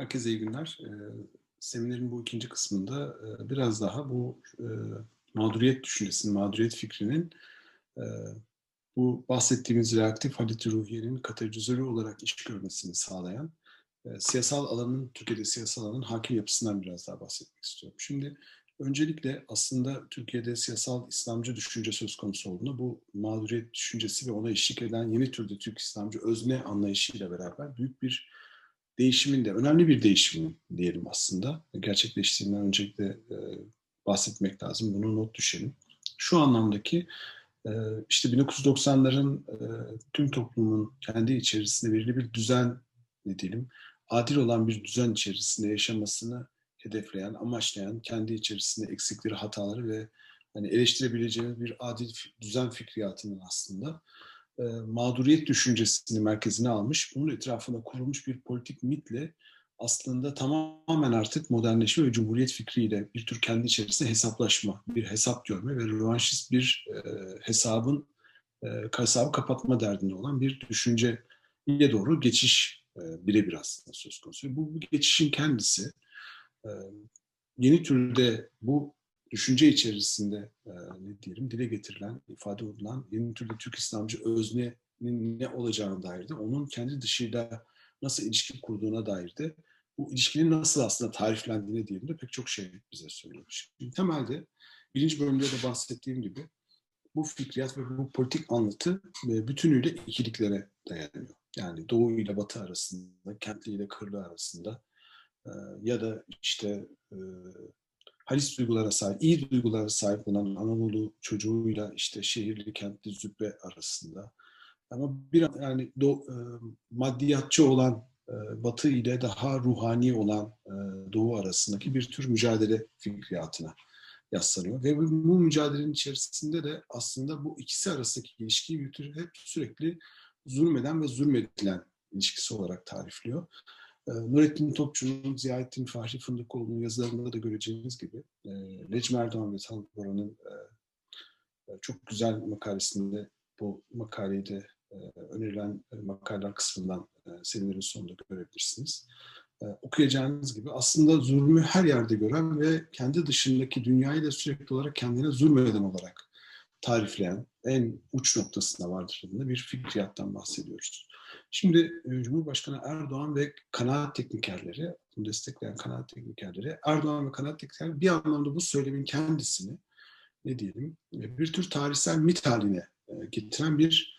Herkese iyi günler. E, seminerin bu ikinci kısmında e, biraz daha bu e, mağduriyet düşüncesinin, mağduriyet fikrinin e, bu bahsettiğimiz reaktif haleti ruhiyenin katalizörü olarak iş görmesini sağlayan e, siyasal alanın, Türkiye'de siyasal alanın hakim yapısından biraz daha bahsetmek istiyorum. Şimdi öncelikle aslında Türkiye'de siyasal İslamcı düşünce söz konusu olduğunda bu mağduriyet düşüncesi ve ona eşlik eden yeni türde Türk İslamcı özne anlayışıyla beraber büyük bir değişimin de önemli bir değişimin diyelim aslında. Gerçekleştiğinden öncelikle e, bahsetmek lazım. Bunu not düşelim. Şu anlamdaki e, işte 1990'ların e, tüm toplumun kendi içerisinde belirli bir düzen ne diyelim adil olan bir düzen içerisinde yaşamasını hedefleyen, amaçlayan, kendi içerisinde eksikleri, hataları ve hani eleştirebileceğimiz bir adil düzen fikriyatının aslında e, mağduriyet düşüncesini merkezine almış, bunun etrafında kurulmuş bir politik mitle aslında tamamen artık modernleşme ve cumhuriyet fikriyle bir tür kendi içerisinde hesaplaşma, bir hesap görme ve rövanşist bir e, hesabın e, hesabı kapatma derdinde olan bir düşünceye doğru geçiş e, birebir aslında söz konusu. Bu, bu geçişin kendisi e, yeni türde bu düşünce içerisinde e, ne diyelim dile getirilen, ifade edilen yeni türlü Türk İslamcı öznenin ne olacağına dair de onun kendi dışıyla nasıl ilişki kurduğuna dair de bu ilişkinin nasıl aslında tariflendiğine diyelim de pek çok şey bize söylüyor. Şimdi temelde birinci bölümde de bahsettiğim gibi bu fikriyat ve bu politik anlatı e, bütünüyle ikiliklere dayanıyor. Yani Doğu ile Batı arasında, kentli ile kırlı arasında e, ya da işte e, halis duygulara sahip, iyi duygulara sahip olan Anadolu çocuğuyla işte şehirli kentli züppe arasında. Ama bir yani do, e, maddiyatçı olan e, Batı ile daha ruhani olan e, Doğu arasındaki bir tür mücadele fikriyatına yaslanıyor. Ve bu, bu mücadelenin içerisinde de aslında bu ikisi arasındaki ilişkiyi bir tür hep sürekli zulmeden ve zulmedilen ilişkisi olarak tarifliyor. Ee, Nurettin Topçu'nun, Ziyaettin Fahri Fındıkoğlu'nun yazılarında da göreceğiniz gibi e, Necmi Erdoğan ve Tanrı Boran'ın e, e, çok güzel makalesinde bu makaleyi de önerilen makaleler kısmından seminerin sonunda görebilirsiniz. Okuyacağınız gibi aslında zulmü her yerde gören ve kendi dışındaki dünyayı da sürekli olarak kendine zulmeden olarak tarifleyen en uç noktasında vardır bir fikriyattan bahsediyoruz. Şimdi e, Cumhurbaşkanı Erdoğan ve kanaat teknikerleri, bunu destekleyen kanaat teknikerleri, Erdoğan ve kanaat teknikerleri bir anlamda bu söylemin kendisini ne diyelim e, bir tür tarihsel mit haline e, getiren bir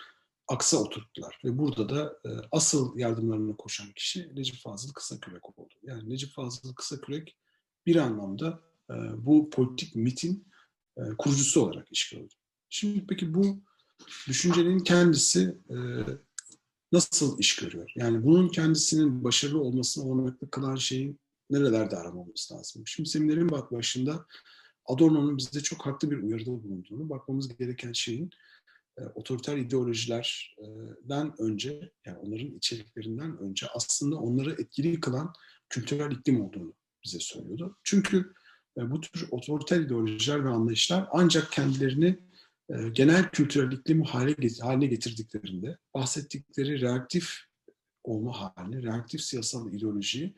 aksa oturttular. Ve burada da asıl yardımlarına koşan kişi Necip Fazıl Kısakürek oldu. Yani Necip Fazıl Kısakürek bir anlamda bu politik mitin kurucusu olarak iş gördü. Şimdi peki bu düşüncenin kendisi nasıl iş görüyor? Yani bunun kendisinin başarılı olmasını olanaklı kılan şeyin nerelerde aramamız lazım? Şimdi seminerin başında Adorno'nun bizde çok haklı bir uyarıda bulunduğunu, bakmamız gereken şeyin e, otoriter ideolojilerden önce, yani onların içeriklerinden önce aslında onları etkili kılan kültürel iklim olduğunu bize söylüyordu. Çünkü e, bu tür otoriter ideolojiler ve anlayışlar ancak kendilerini e, genel kültürel iklimi haline getirdiklerinde bahsettikleri reaktif olma halini, reaktif siyasal ideolojiyi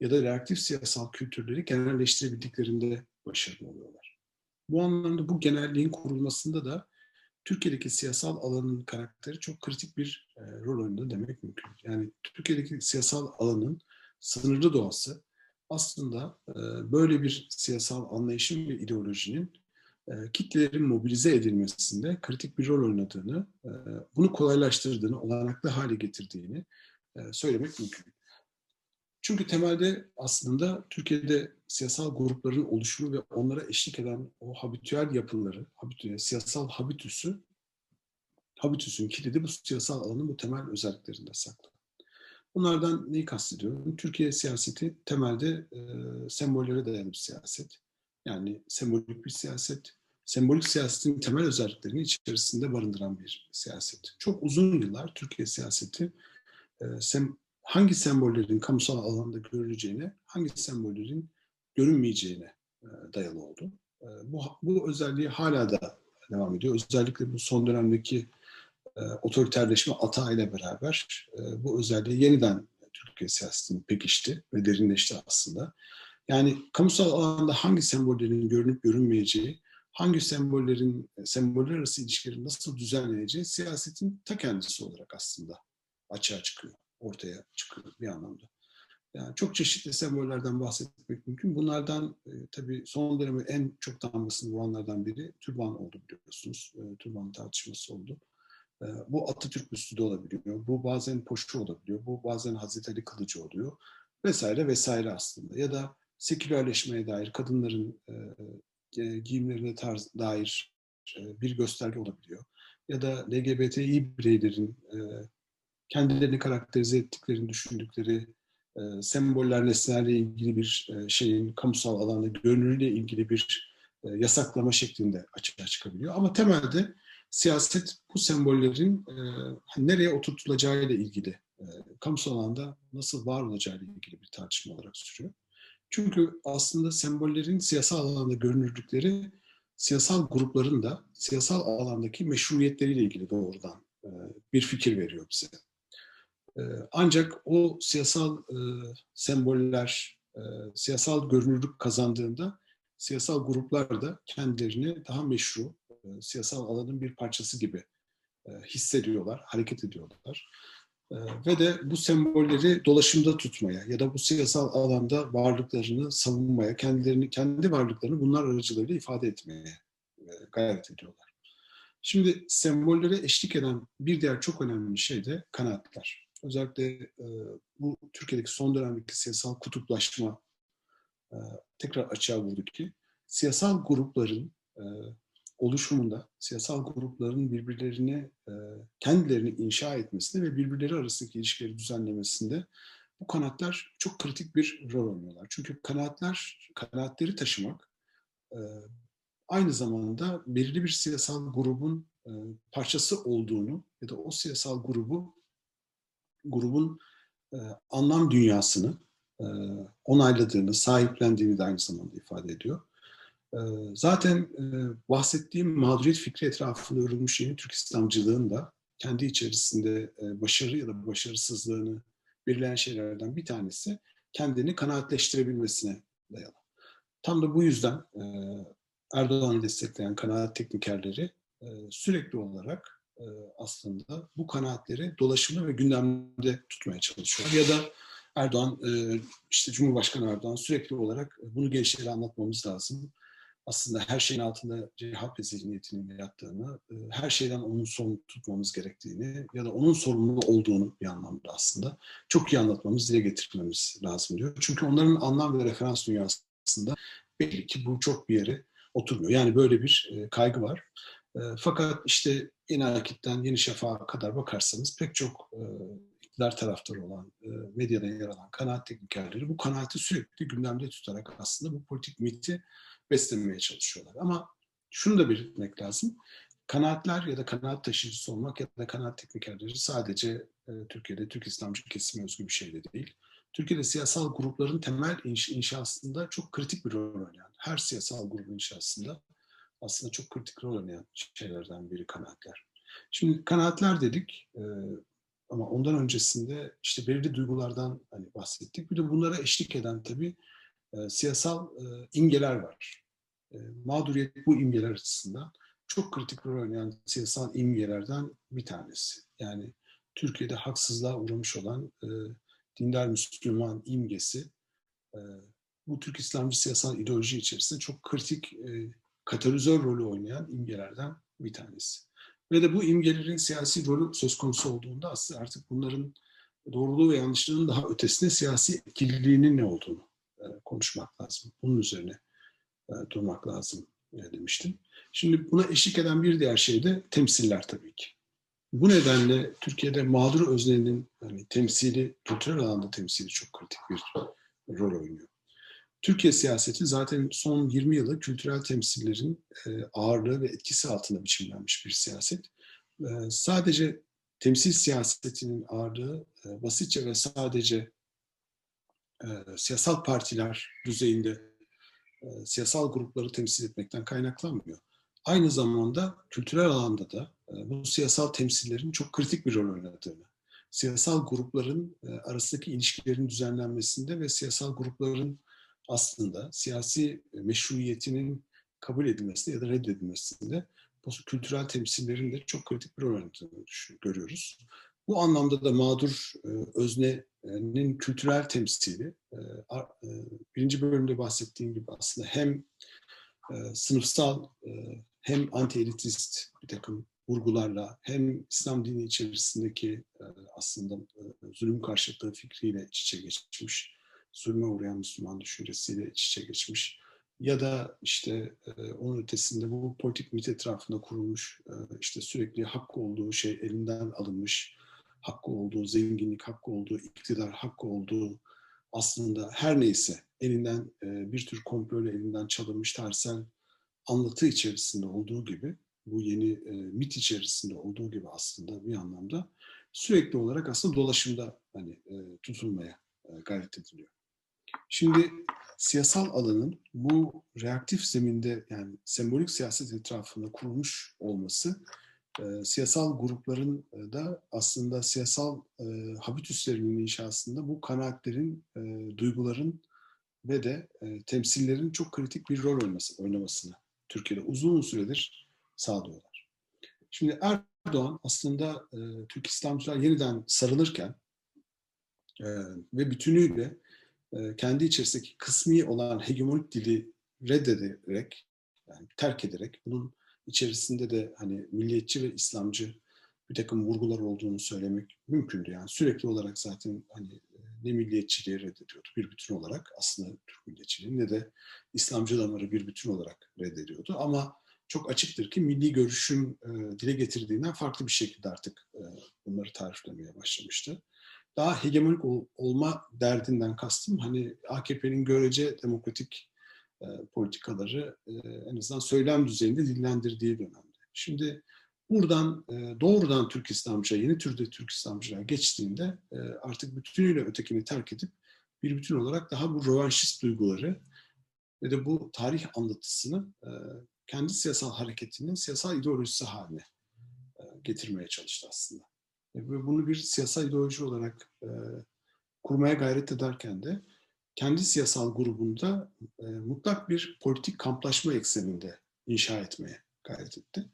ya da reaktif siyasal kültürleri genelleştirebildiklerinde başarılı oluyorlar. Bu anlamda bu genelliğin kurulmasında da Türkiye'deki siyasal alanın karakteri çok kritik bir e, rol oynadı demek mümkün. Yani Türkiye'deki siyasal alanın sınırlı doğası aslında e, böyle bir siyasal anlayışın ve ideolojinin e, kitlelerin mobilize edilmesinde kritik bir rol oynadığını, e, bunu kolaylaştırdığını, olanaklı hale getirdiğini e, söylemek mümkün. Çünkü temelde aslında Türkiye'de siyasal grupların oluşumu ve onlara eşlik eden o habitüel yapıları, siyasal habitüsü, habitüsün kilidi bu siyasal alanın bu temel özelliklerinde saklı. Bunlardan neyi kastediyorum? Türkiye siyaseti temelde e, sembollere dayalı bir siyaset. Yani sembolik bir siyaset, sembolik siyasetin temel özelliklerini içerisinde barındıran bir siyaset. Çok uzun yıllar Türkiye siyaseti e, sem, hangi sembollerin kamusal alanda görüleceğine, hangi sembollerin görünmeyeceğine e, dayalı oldu. E, bu, bu özelliği hala da devam ediyor. Özellikle bu son dönemdeki e, otoriterleşme ile beraber e, bu özelliği yeniden Türk Türkiye siyasetinin pekişti ve derinleşti aslında. Yani kamusal alanda hangi sembollerin görünüp görünmeyeceği, hangi sembollerin, semboller arası ilişkilerin nasıl düzenleneceği siyasetin ta kendisi olarak aslında açığa çıkıyor, ortaya çıkıyor bir anlamda. Yani çok çeşitli sembollerden bahsetmek mümkün. Bunlardan e, tabii son dönemi en çok damgasını vuranlardan biri türban oldu biliyorsunuz. E, türban tartışması oldu. E, bu Atatürk büstü de olabiliyor. Bu bazen poşu olabiliyor. Bu bazen Hazreti Ali kılıcı oluyor. Vesaire vesaire aslında. Ya da sekülerleşmeye dair kadınların e, e, giyimlerine tarz, dair e, bir gösterge olabiliyor. Ya da LGBTİ bireylerin e, kendilerini karakterize ettiklerini düşündükleri e, semboller, nesnelerle ilgili bir e, şeyin kamusal alanda görünürlüğüyle ilgili bir e, yasaklama şeklinde açığa çıkabiliyor. Ama temelde siyaset bu sembollerin e, hani nereye oturtulacağıyla ilgili, e, kamusal alanda nasıl var olacağıyla ilgili bir tartışma olarak sürüyor. Çünkü aslında sembollerin siyasal alanda görünürlükleri siyasal grupların da siyasal alandaki meşruiyetleriyle ilgili doğrudan e, bir fikir veriyor bize. E, ancak o siyasal e, semboller, siyasal görünürlük kazandığında siyasal gruplar da kendilerini daha meşru, siyasal alanın bir parçası gibi hissediyorlar, hareket ediyorlar. Ee, ve de bu sembolleri dolaşımda tutmaya ya da bu siyasal alanda varlıklarını savunmaya, kendilerini kendi varlıklarını bunlar aracılığıyla ifade etmeye e, gayret ediyorlar. Şimdi sembollere eşlik eden bir diğer çok önemli şey de kanaatler. Özellikle e, bu Türkiye'deki son dönemdeki siyasal kutuplaşma e, tekrar açığa vurdu ki siyasal grupların oluşumunda siyasal grupların birbirlerini e, kendilerini inşa etmesinde ve birbirleri arasındaki ilişkileri düzenlemesinde bu kanatlar çok kritik bir rol oynuyorlar. Çünkü kanatlar, kanaatleri taşımak e, aynı zamanda belirli bir siyasal grubun e, parçası olduğunu ya da o siyasal grubu grubun anlam dünyasını onayladığını, sahiplendiğini de aynı zamanda ifade ediyor. Zaten bahsettiğim mağduriyet fikri etrafında örülmüş yeni Türk İslamcılığın da kendi içerisinde başarı ya da başarısızlığını belirleyen şeylerden bir tanesi kendini kanaatleştirebilmesine dayalı. Tam da bu yüzden Erdoğan'ı destekleyen kanaat teknikerleri sürekli olarak aslında bu kanaatleri dolaşımda ve gündemde tutmaya çalışıyor. Ya da Erdoğan, işte Cumhurbaşkanı Erdoğan sürekli olarak bunu gençlere anlatmamız lazım aslında her şeyin altında CHP zihniyetinin yattığını, e, her şeyden onun sorumlu tutmamız gerektiğini ya da onun sorumlu olduğunu bir anlamda aslında çok iyi anlatmamız, dile getirmemiz lazım diyor. Çünkü onların anlam ve referans dünyasında belli ki bu çok bir yere oturmuyor. Yani böyle bir e, kaygı var. E, fakat işte Yeni Akit'ten Yeni Şafak'a kadar bakarsanız pek çok iktidar taraftarı olan, medyada yer alan kanaat teknikerleri bu kanaati sürekli gündemde tutarak aslında bu politik miti beslemeye çalışıyorlar. Ama şunu da belirtmek lazım. Kanaatler ya da kanaat taşıyıcısı olmak ya da kanaat teknikerleri sadece e, Türkiye'de Türk İslamcı kesime özgü bir şey de değil. Türkiye'de siyasal grupların temel inş, inşasında çok kritik bir rol oynayan, her siyasal grubun inşasında aslında çok kritik rol oynayan şeylerden biri kanaatler. Şimdi kanaatler dedik e, ama ondan öncesinde işte belirli duygulardan hani bahsettik. Bir de bunlara eşlik eden tabii e, siyasal e, imgeler var. E, mağduriyet bu imgeler açısından çok kritik rol oynayan siyasal imgelerden bir tanesi. Yani Türkiye'de haksızlığa uğramış olan e, dindar Müslüman imgesi e, bu Türk İslamcı siyasal ideoloji içerisinde çok kritik e, katalizör rolü oynayan imgelerden bir tanesi. Ve de bu imgelerin siyasi rolü söz konusu olduğunda aslında artık bunların doğruluğu ve yanlışlığının daha ötesine siyasi etkililiğinin ne olduğunu e, konuşmak lazım. Bunun üzerine durmak lazım e, demiştim. Şimdi buna eşlik eden bir diğer şey de temsiller tabii ki. Bu nedenle Türkiye'de mağdur öznenin yani temsili, kültürel alanda temsili çok kritik bir rol oynuyor. Türkiye siyaseti zaten son 20 yılı kültürel temsillerin ağırlığı ve etkisi altında biçimlenmiş bir siyaset. Sadece temsil siyasetinin ağırlığı basitçe ve sadece e, siyasal partiler düzeyinde e, siyasal grupları temsil etmekten kaynaklanmıyor. Aynı zamanda kültürel alanda da e, bu siyasal temsillerin çok kritik bir rol oynadığını siyasal grupların e, arasındaki ilişkilerin düzenlenmesinde ve siyasal grupların aslında siyasi meşruiyetinin kabul edilmesinde ya da reddedilmesinde bu kültürel temsillerin de çok kritik bir rol oynadığını görüyoruz. Bu anlamda da mağdur e, öznenin kültürel temsili. E, e, birinci bölümde bahsettiğim gibi aslında hem e, sınıfsal e, hem anti-elitist bir takım vurgularla hem İslam dini içerisindeki aslında zulüm karşıtlığı fikriyle iç içe geçmiş, zulme uğrayan Müslüman düşüncesiyle iç içe geçmiş ya da işte onun ötesinde bu politik mit etrafında kurulmuş işte sürekli hakkı olduğu şey elinden alınmış, hakkı olduğu zenginlik, hakkı olduğu iktidar, hakkı olduğu aslında her neyse elinden e, bir tür komployla elinden çalınmış tarihsel anlatı içerisinde olduğu gibi bu yeni e, mit içerisinde olduğu gibi aslında bir anlamda sürekli olarak aslında dolaşımda hani e, tutulmaya e, gayret ediliyor. Şimdi siyasal alanın bu reaktif zeminde yani sembolik siyaset etrafında kurulmuş olması siyasal grupların da aslında siyasal e, habitüslerinin inşasında bu kanaatlerin, e, duyguların ve de e, temsillerin çok kritik bir rol oynaması, oynamasını Türkiye'de uzun süredir sağlıyorlar. Şimdi Erdoğan aslında e, Türk İslamcılar yeniden sarılırken e, ve bütünüyle e, kendi içerisindeki kısmi olan hegemonik dili reddederek, yani terk ederek bunun içerisinde de hani milliyetçi ve İslamcı bir takım vurgular olduğunu söylemek mümkündü. Yani sürekli olarak zaten hani e, ne milliyetçiliği reddediyordu bir bütün olarak aslında Türk milliyetçiliği ne de İslamcı damarı bir bütün olarak reddediyordu. Ama çok açıktır ki milli görüşün e, dile getirdiğinden farklı bir şekilde artık e, bunları tariflemeye başlamıştı. Daha hegemonik ol, olma derdinden kastım hani AKP'nin görece demokratik e, politikaları e, en azından söylem düzeyinde dillendirdiği dönemde. Şimdi buradan e, doğrudan Türk İslamcı, yeni türde Türk İslamcılar geçtiğinde artık bütünüyle ötekini terk edip bir bütün olarak daha bu rövanşist duyguları ve de bu tarih anlatısını kendi siyasal hareketinin siyasal ideolojisi haline getirmeye çalıştı aslında. Ve bunu bir siyasal ideoloji olarak kurmaya gayret ederken de kendi siyasal grubunda e, mutlak bir politik kamplaşma ekseninde inşa etmeye gayret etti.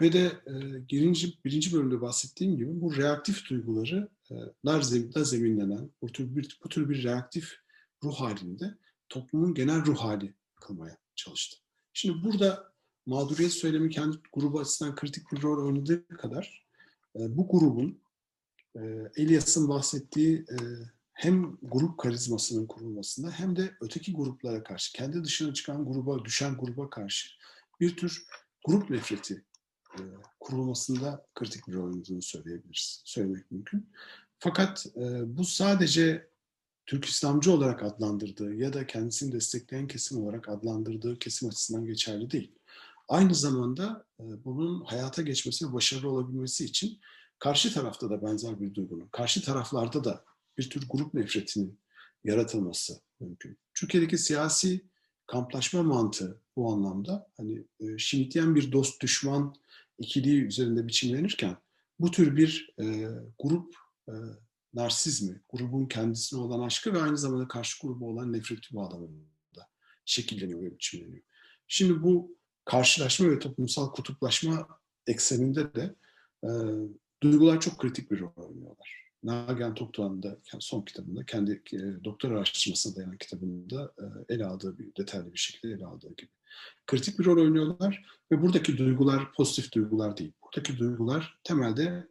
Ve de e, birinci, birinci bölümde bahsettiğim gibi bu reaktif duyguları e, dar zeminlenen bu tür, bir, bu tür bir reaktif ruh halinde toplumun genel ruh hali kılmaya çalıştı. Şimdi burada mağduriyet söylemi kendi grubu açısından kritik bir rol oynadığı kadar e, bu grubun e, Elias'ın bahsettiği e, hem grup karizmasının kurulmasında hem de öteki gruplara karşı, kendi dışına çıkan gruba, düşen gruba karşı bir tür grup nefreti e, kurulmasında kritik bir rol oynadığını söyleyebiliriz, söylemek mümkün. Fakat e, bu sadece Türk İslamcı olarak adlandırdığı ya da kendisini destekleyen kesim olarak adlandırdığı kesim açısından geçerli değil. Aynı zamanda e, bunun hayata geçmesi ve başarılı olabilmesi için karşı tarafta da benzer bir duygunun, karşı taraflarda da bir tür grup nefretinin yaratılması mümkün. Türkiye'deki siyasi kamplaşma mantığı bu anlamda hani e, Şimitiyen bir dost düşman ikiliği üzerinde biçimlenirken bu tür bir e, grup e, narsizmi, grubun kendisine olan aşkı ve aynı zamanda karşı grubu olan nefreti bağlamında şekilleniyor ve biçimleniyor. Şimdi bu karşılaşma ve toplumsal kutuplaşma ekseninde de e, duygular çok kritik bir rol oynuyorlar. Nagihan Tokdoğan'ın da son kitabında, kendi e, doktor araştırmasına dayanan kitabında e, ele aldığı bir detaylı bir şekilde ele aldığı gibi. Kritik bir rol oynuyorlar ve buradaki duygular pozitif duygular değil. Buradaki duygular temelde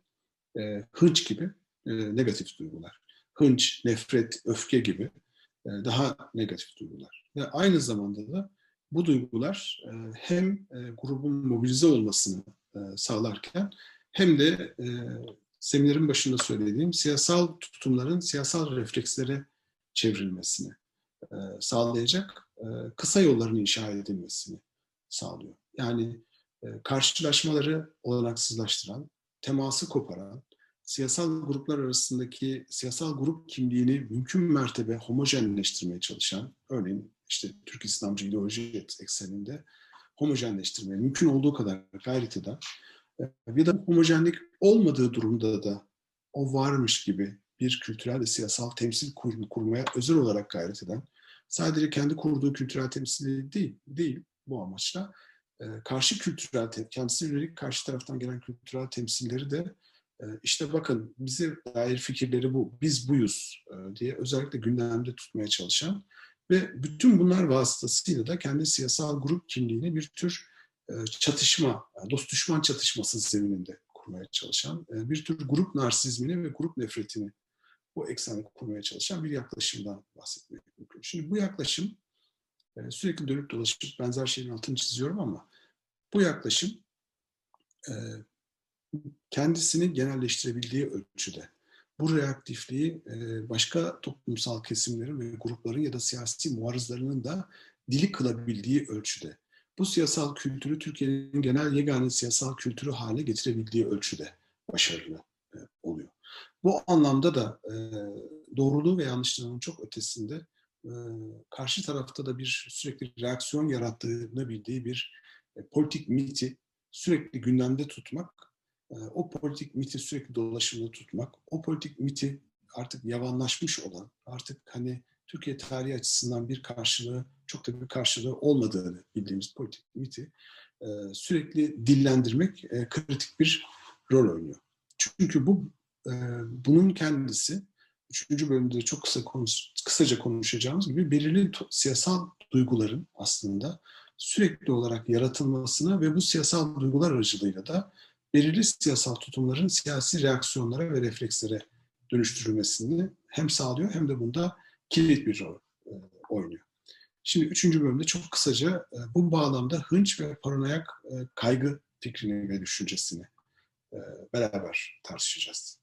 e, hınç gibi e, negatif duygular. Hınç, nefret, öfke gibi e, daha negatif duygular. Ve aynı zamanda da bu duygular e, hem e, grubun mobilize olmasını e, sağlarken hem de e, seminerin başında söylediğim siyasal tutumların siyasal reflekslere çevrilmesini e, sağlayacak e, kısa yolların inşa edilmesini sağlıyor. Yani e, karşılaşmaları olanaksızlaştıran, teması koparan, siyasal gruplar arasındaki siyasal grup kimliğini mümkün mertebe homojenleştirmeye çalışan, örneğin işte Türk İslamcı ideoloji ekseninde homojenleştirmeye mümkün olduğu kadar gayret eden ya da homojenlik olmadığı durumda da o varmış gibi bir kültürel ve siyasal temsil kur, kurmaya özel olarak gayret eden, sadece kendi kurduğu kültürel temsili değil, değil bu amaçla e, karşı kültürel, kendisine yönelik karşı taraftan gelen kültürel temsilleri de e, işte bakın bize dair fikirleri bu, biz buyuz e, diye özellikle gündemde tutmaya çalışan ve bütün bunlar vasıtasıyla da kendi siyasal grup kimliğini bir tür çatışma, dost düşman çatışması zemininde kurmaya çalışan, e, bir tür grup narsizmini ve grup nefretini bu ekseni kurmaya çalışan bir yaklaşımdan bahsetmek mümkün. Şimdi bu yaklaşım e, sürekli dönüp dolaşıp benzer şeyin altını çiziyorum ama bu yaklaşım kendisini genelleştirebildiği ölçüde bu reaktifliği başka toplumsal kesimlerin ve grupların ya da siyasi muarızlarının da dili kılabildiği ölçüde bu siyasal kültürü Türkiye'nin genel yegane siyasal kültürü haline getirebildiği ölçüde başarılı oluyor. Bu anlamda da doğruluğu ve yanlışlığının çok ötesinde karşı tarafta da bir sürekli reaksiyon yarattığını bildiği bir politik miti sürekli gündemde tutmak, o politik miti sürekli dolaşımda tutmak, o politik miti artık yavanlaşmış olan, artık hani Türkiye tarihi açısından bir karşılığı, çok da bir karşılığı olmadığını bildiğimiz politik miti sürekli dillendirmek kritik bir rol oynuyor. Çünkü bu bunun kendisi üçüncü bölümde çok kısa konuş, kısaca konuşacağımız gibi belirli siyasal duyguların aslında sürekli olarak yaratılmasına ve bu siyasal duygular aracılığıyla da belirli siyasal tutumların siyasi reaksiyonlara ve reflekslere dönüştürülmesini hem sağlıyor hem de bunda kilit bir rol e, oynuyor. Şimdi üçüncü bölümde çok kısaca e, bu bağlamda hınç ve paranoyak e, kaygı fikrini ve düşüncesini beraber tartışacağız.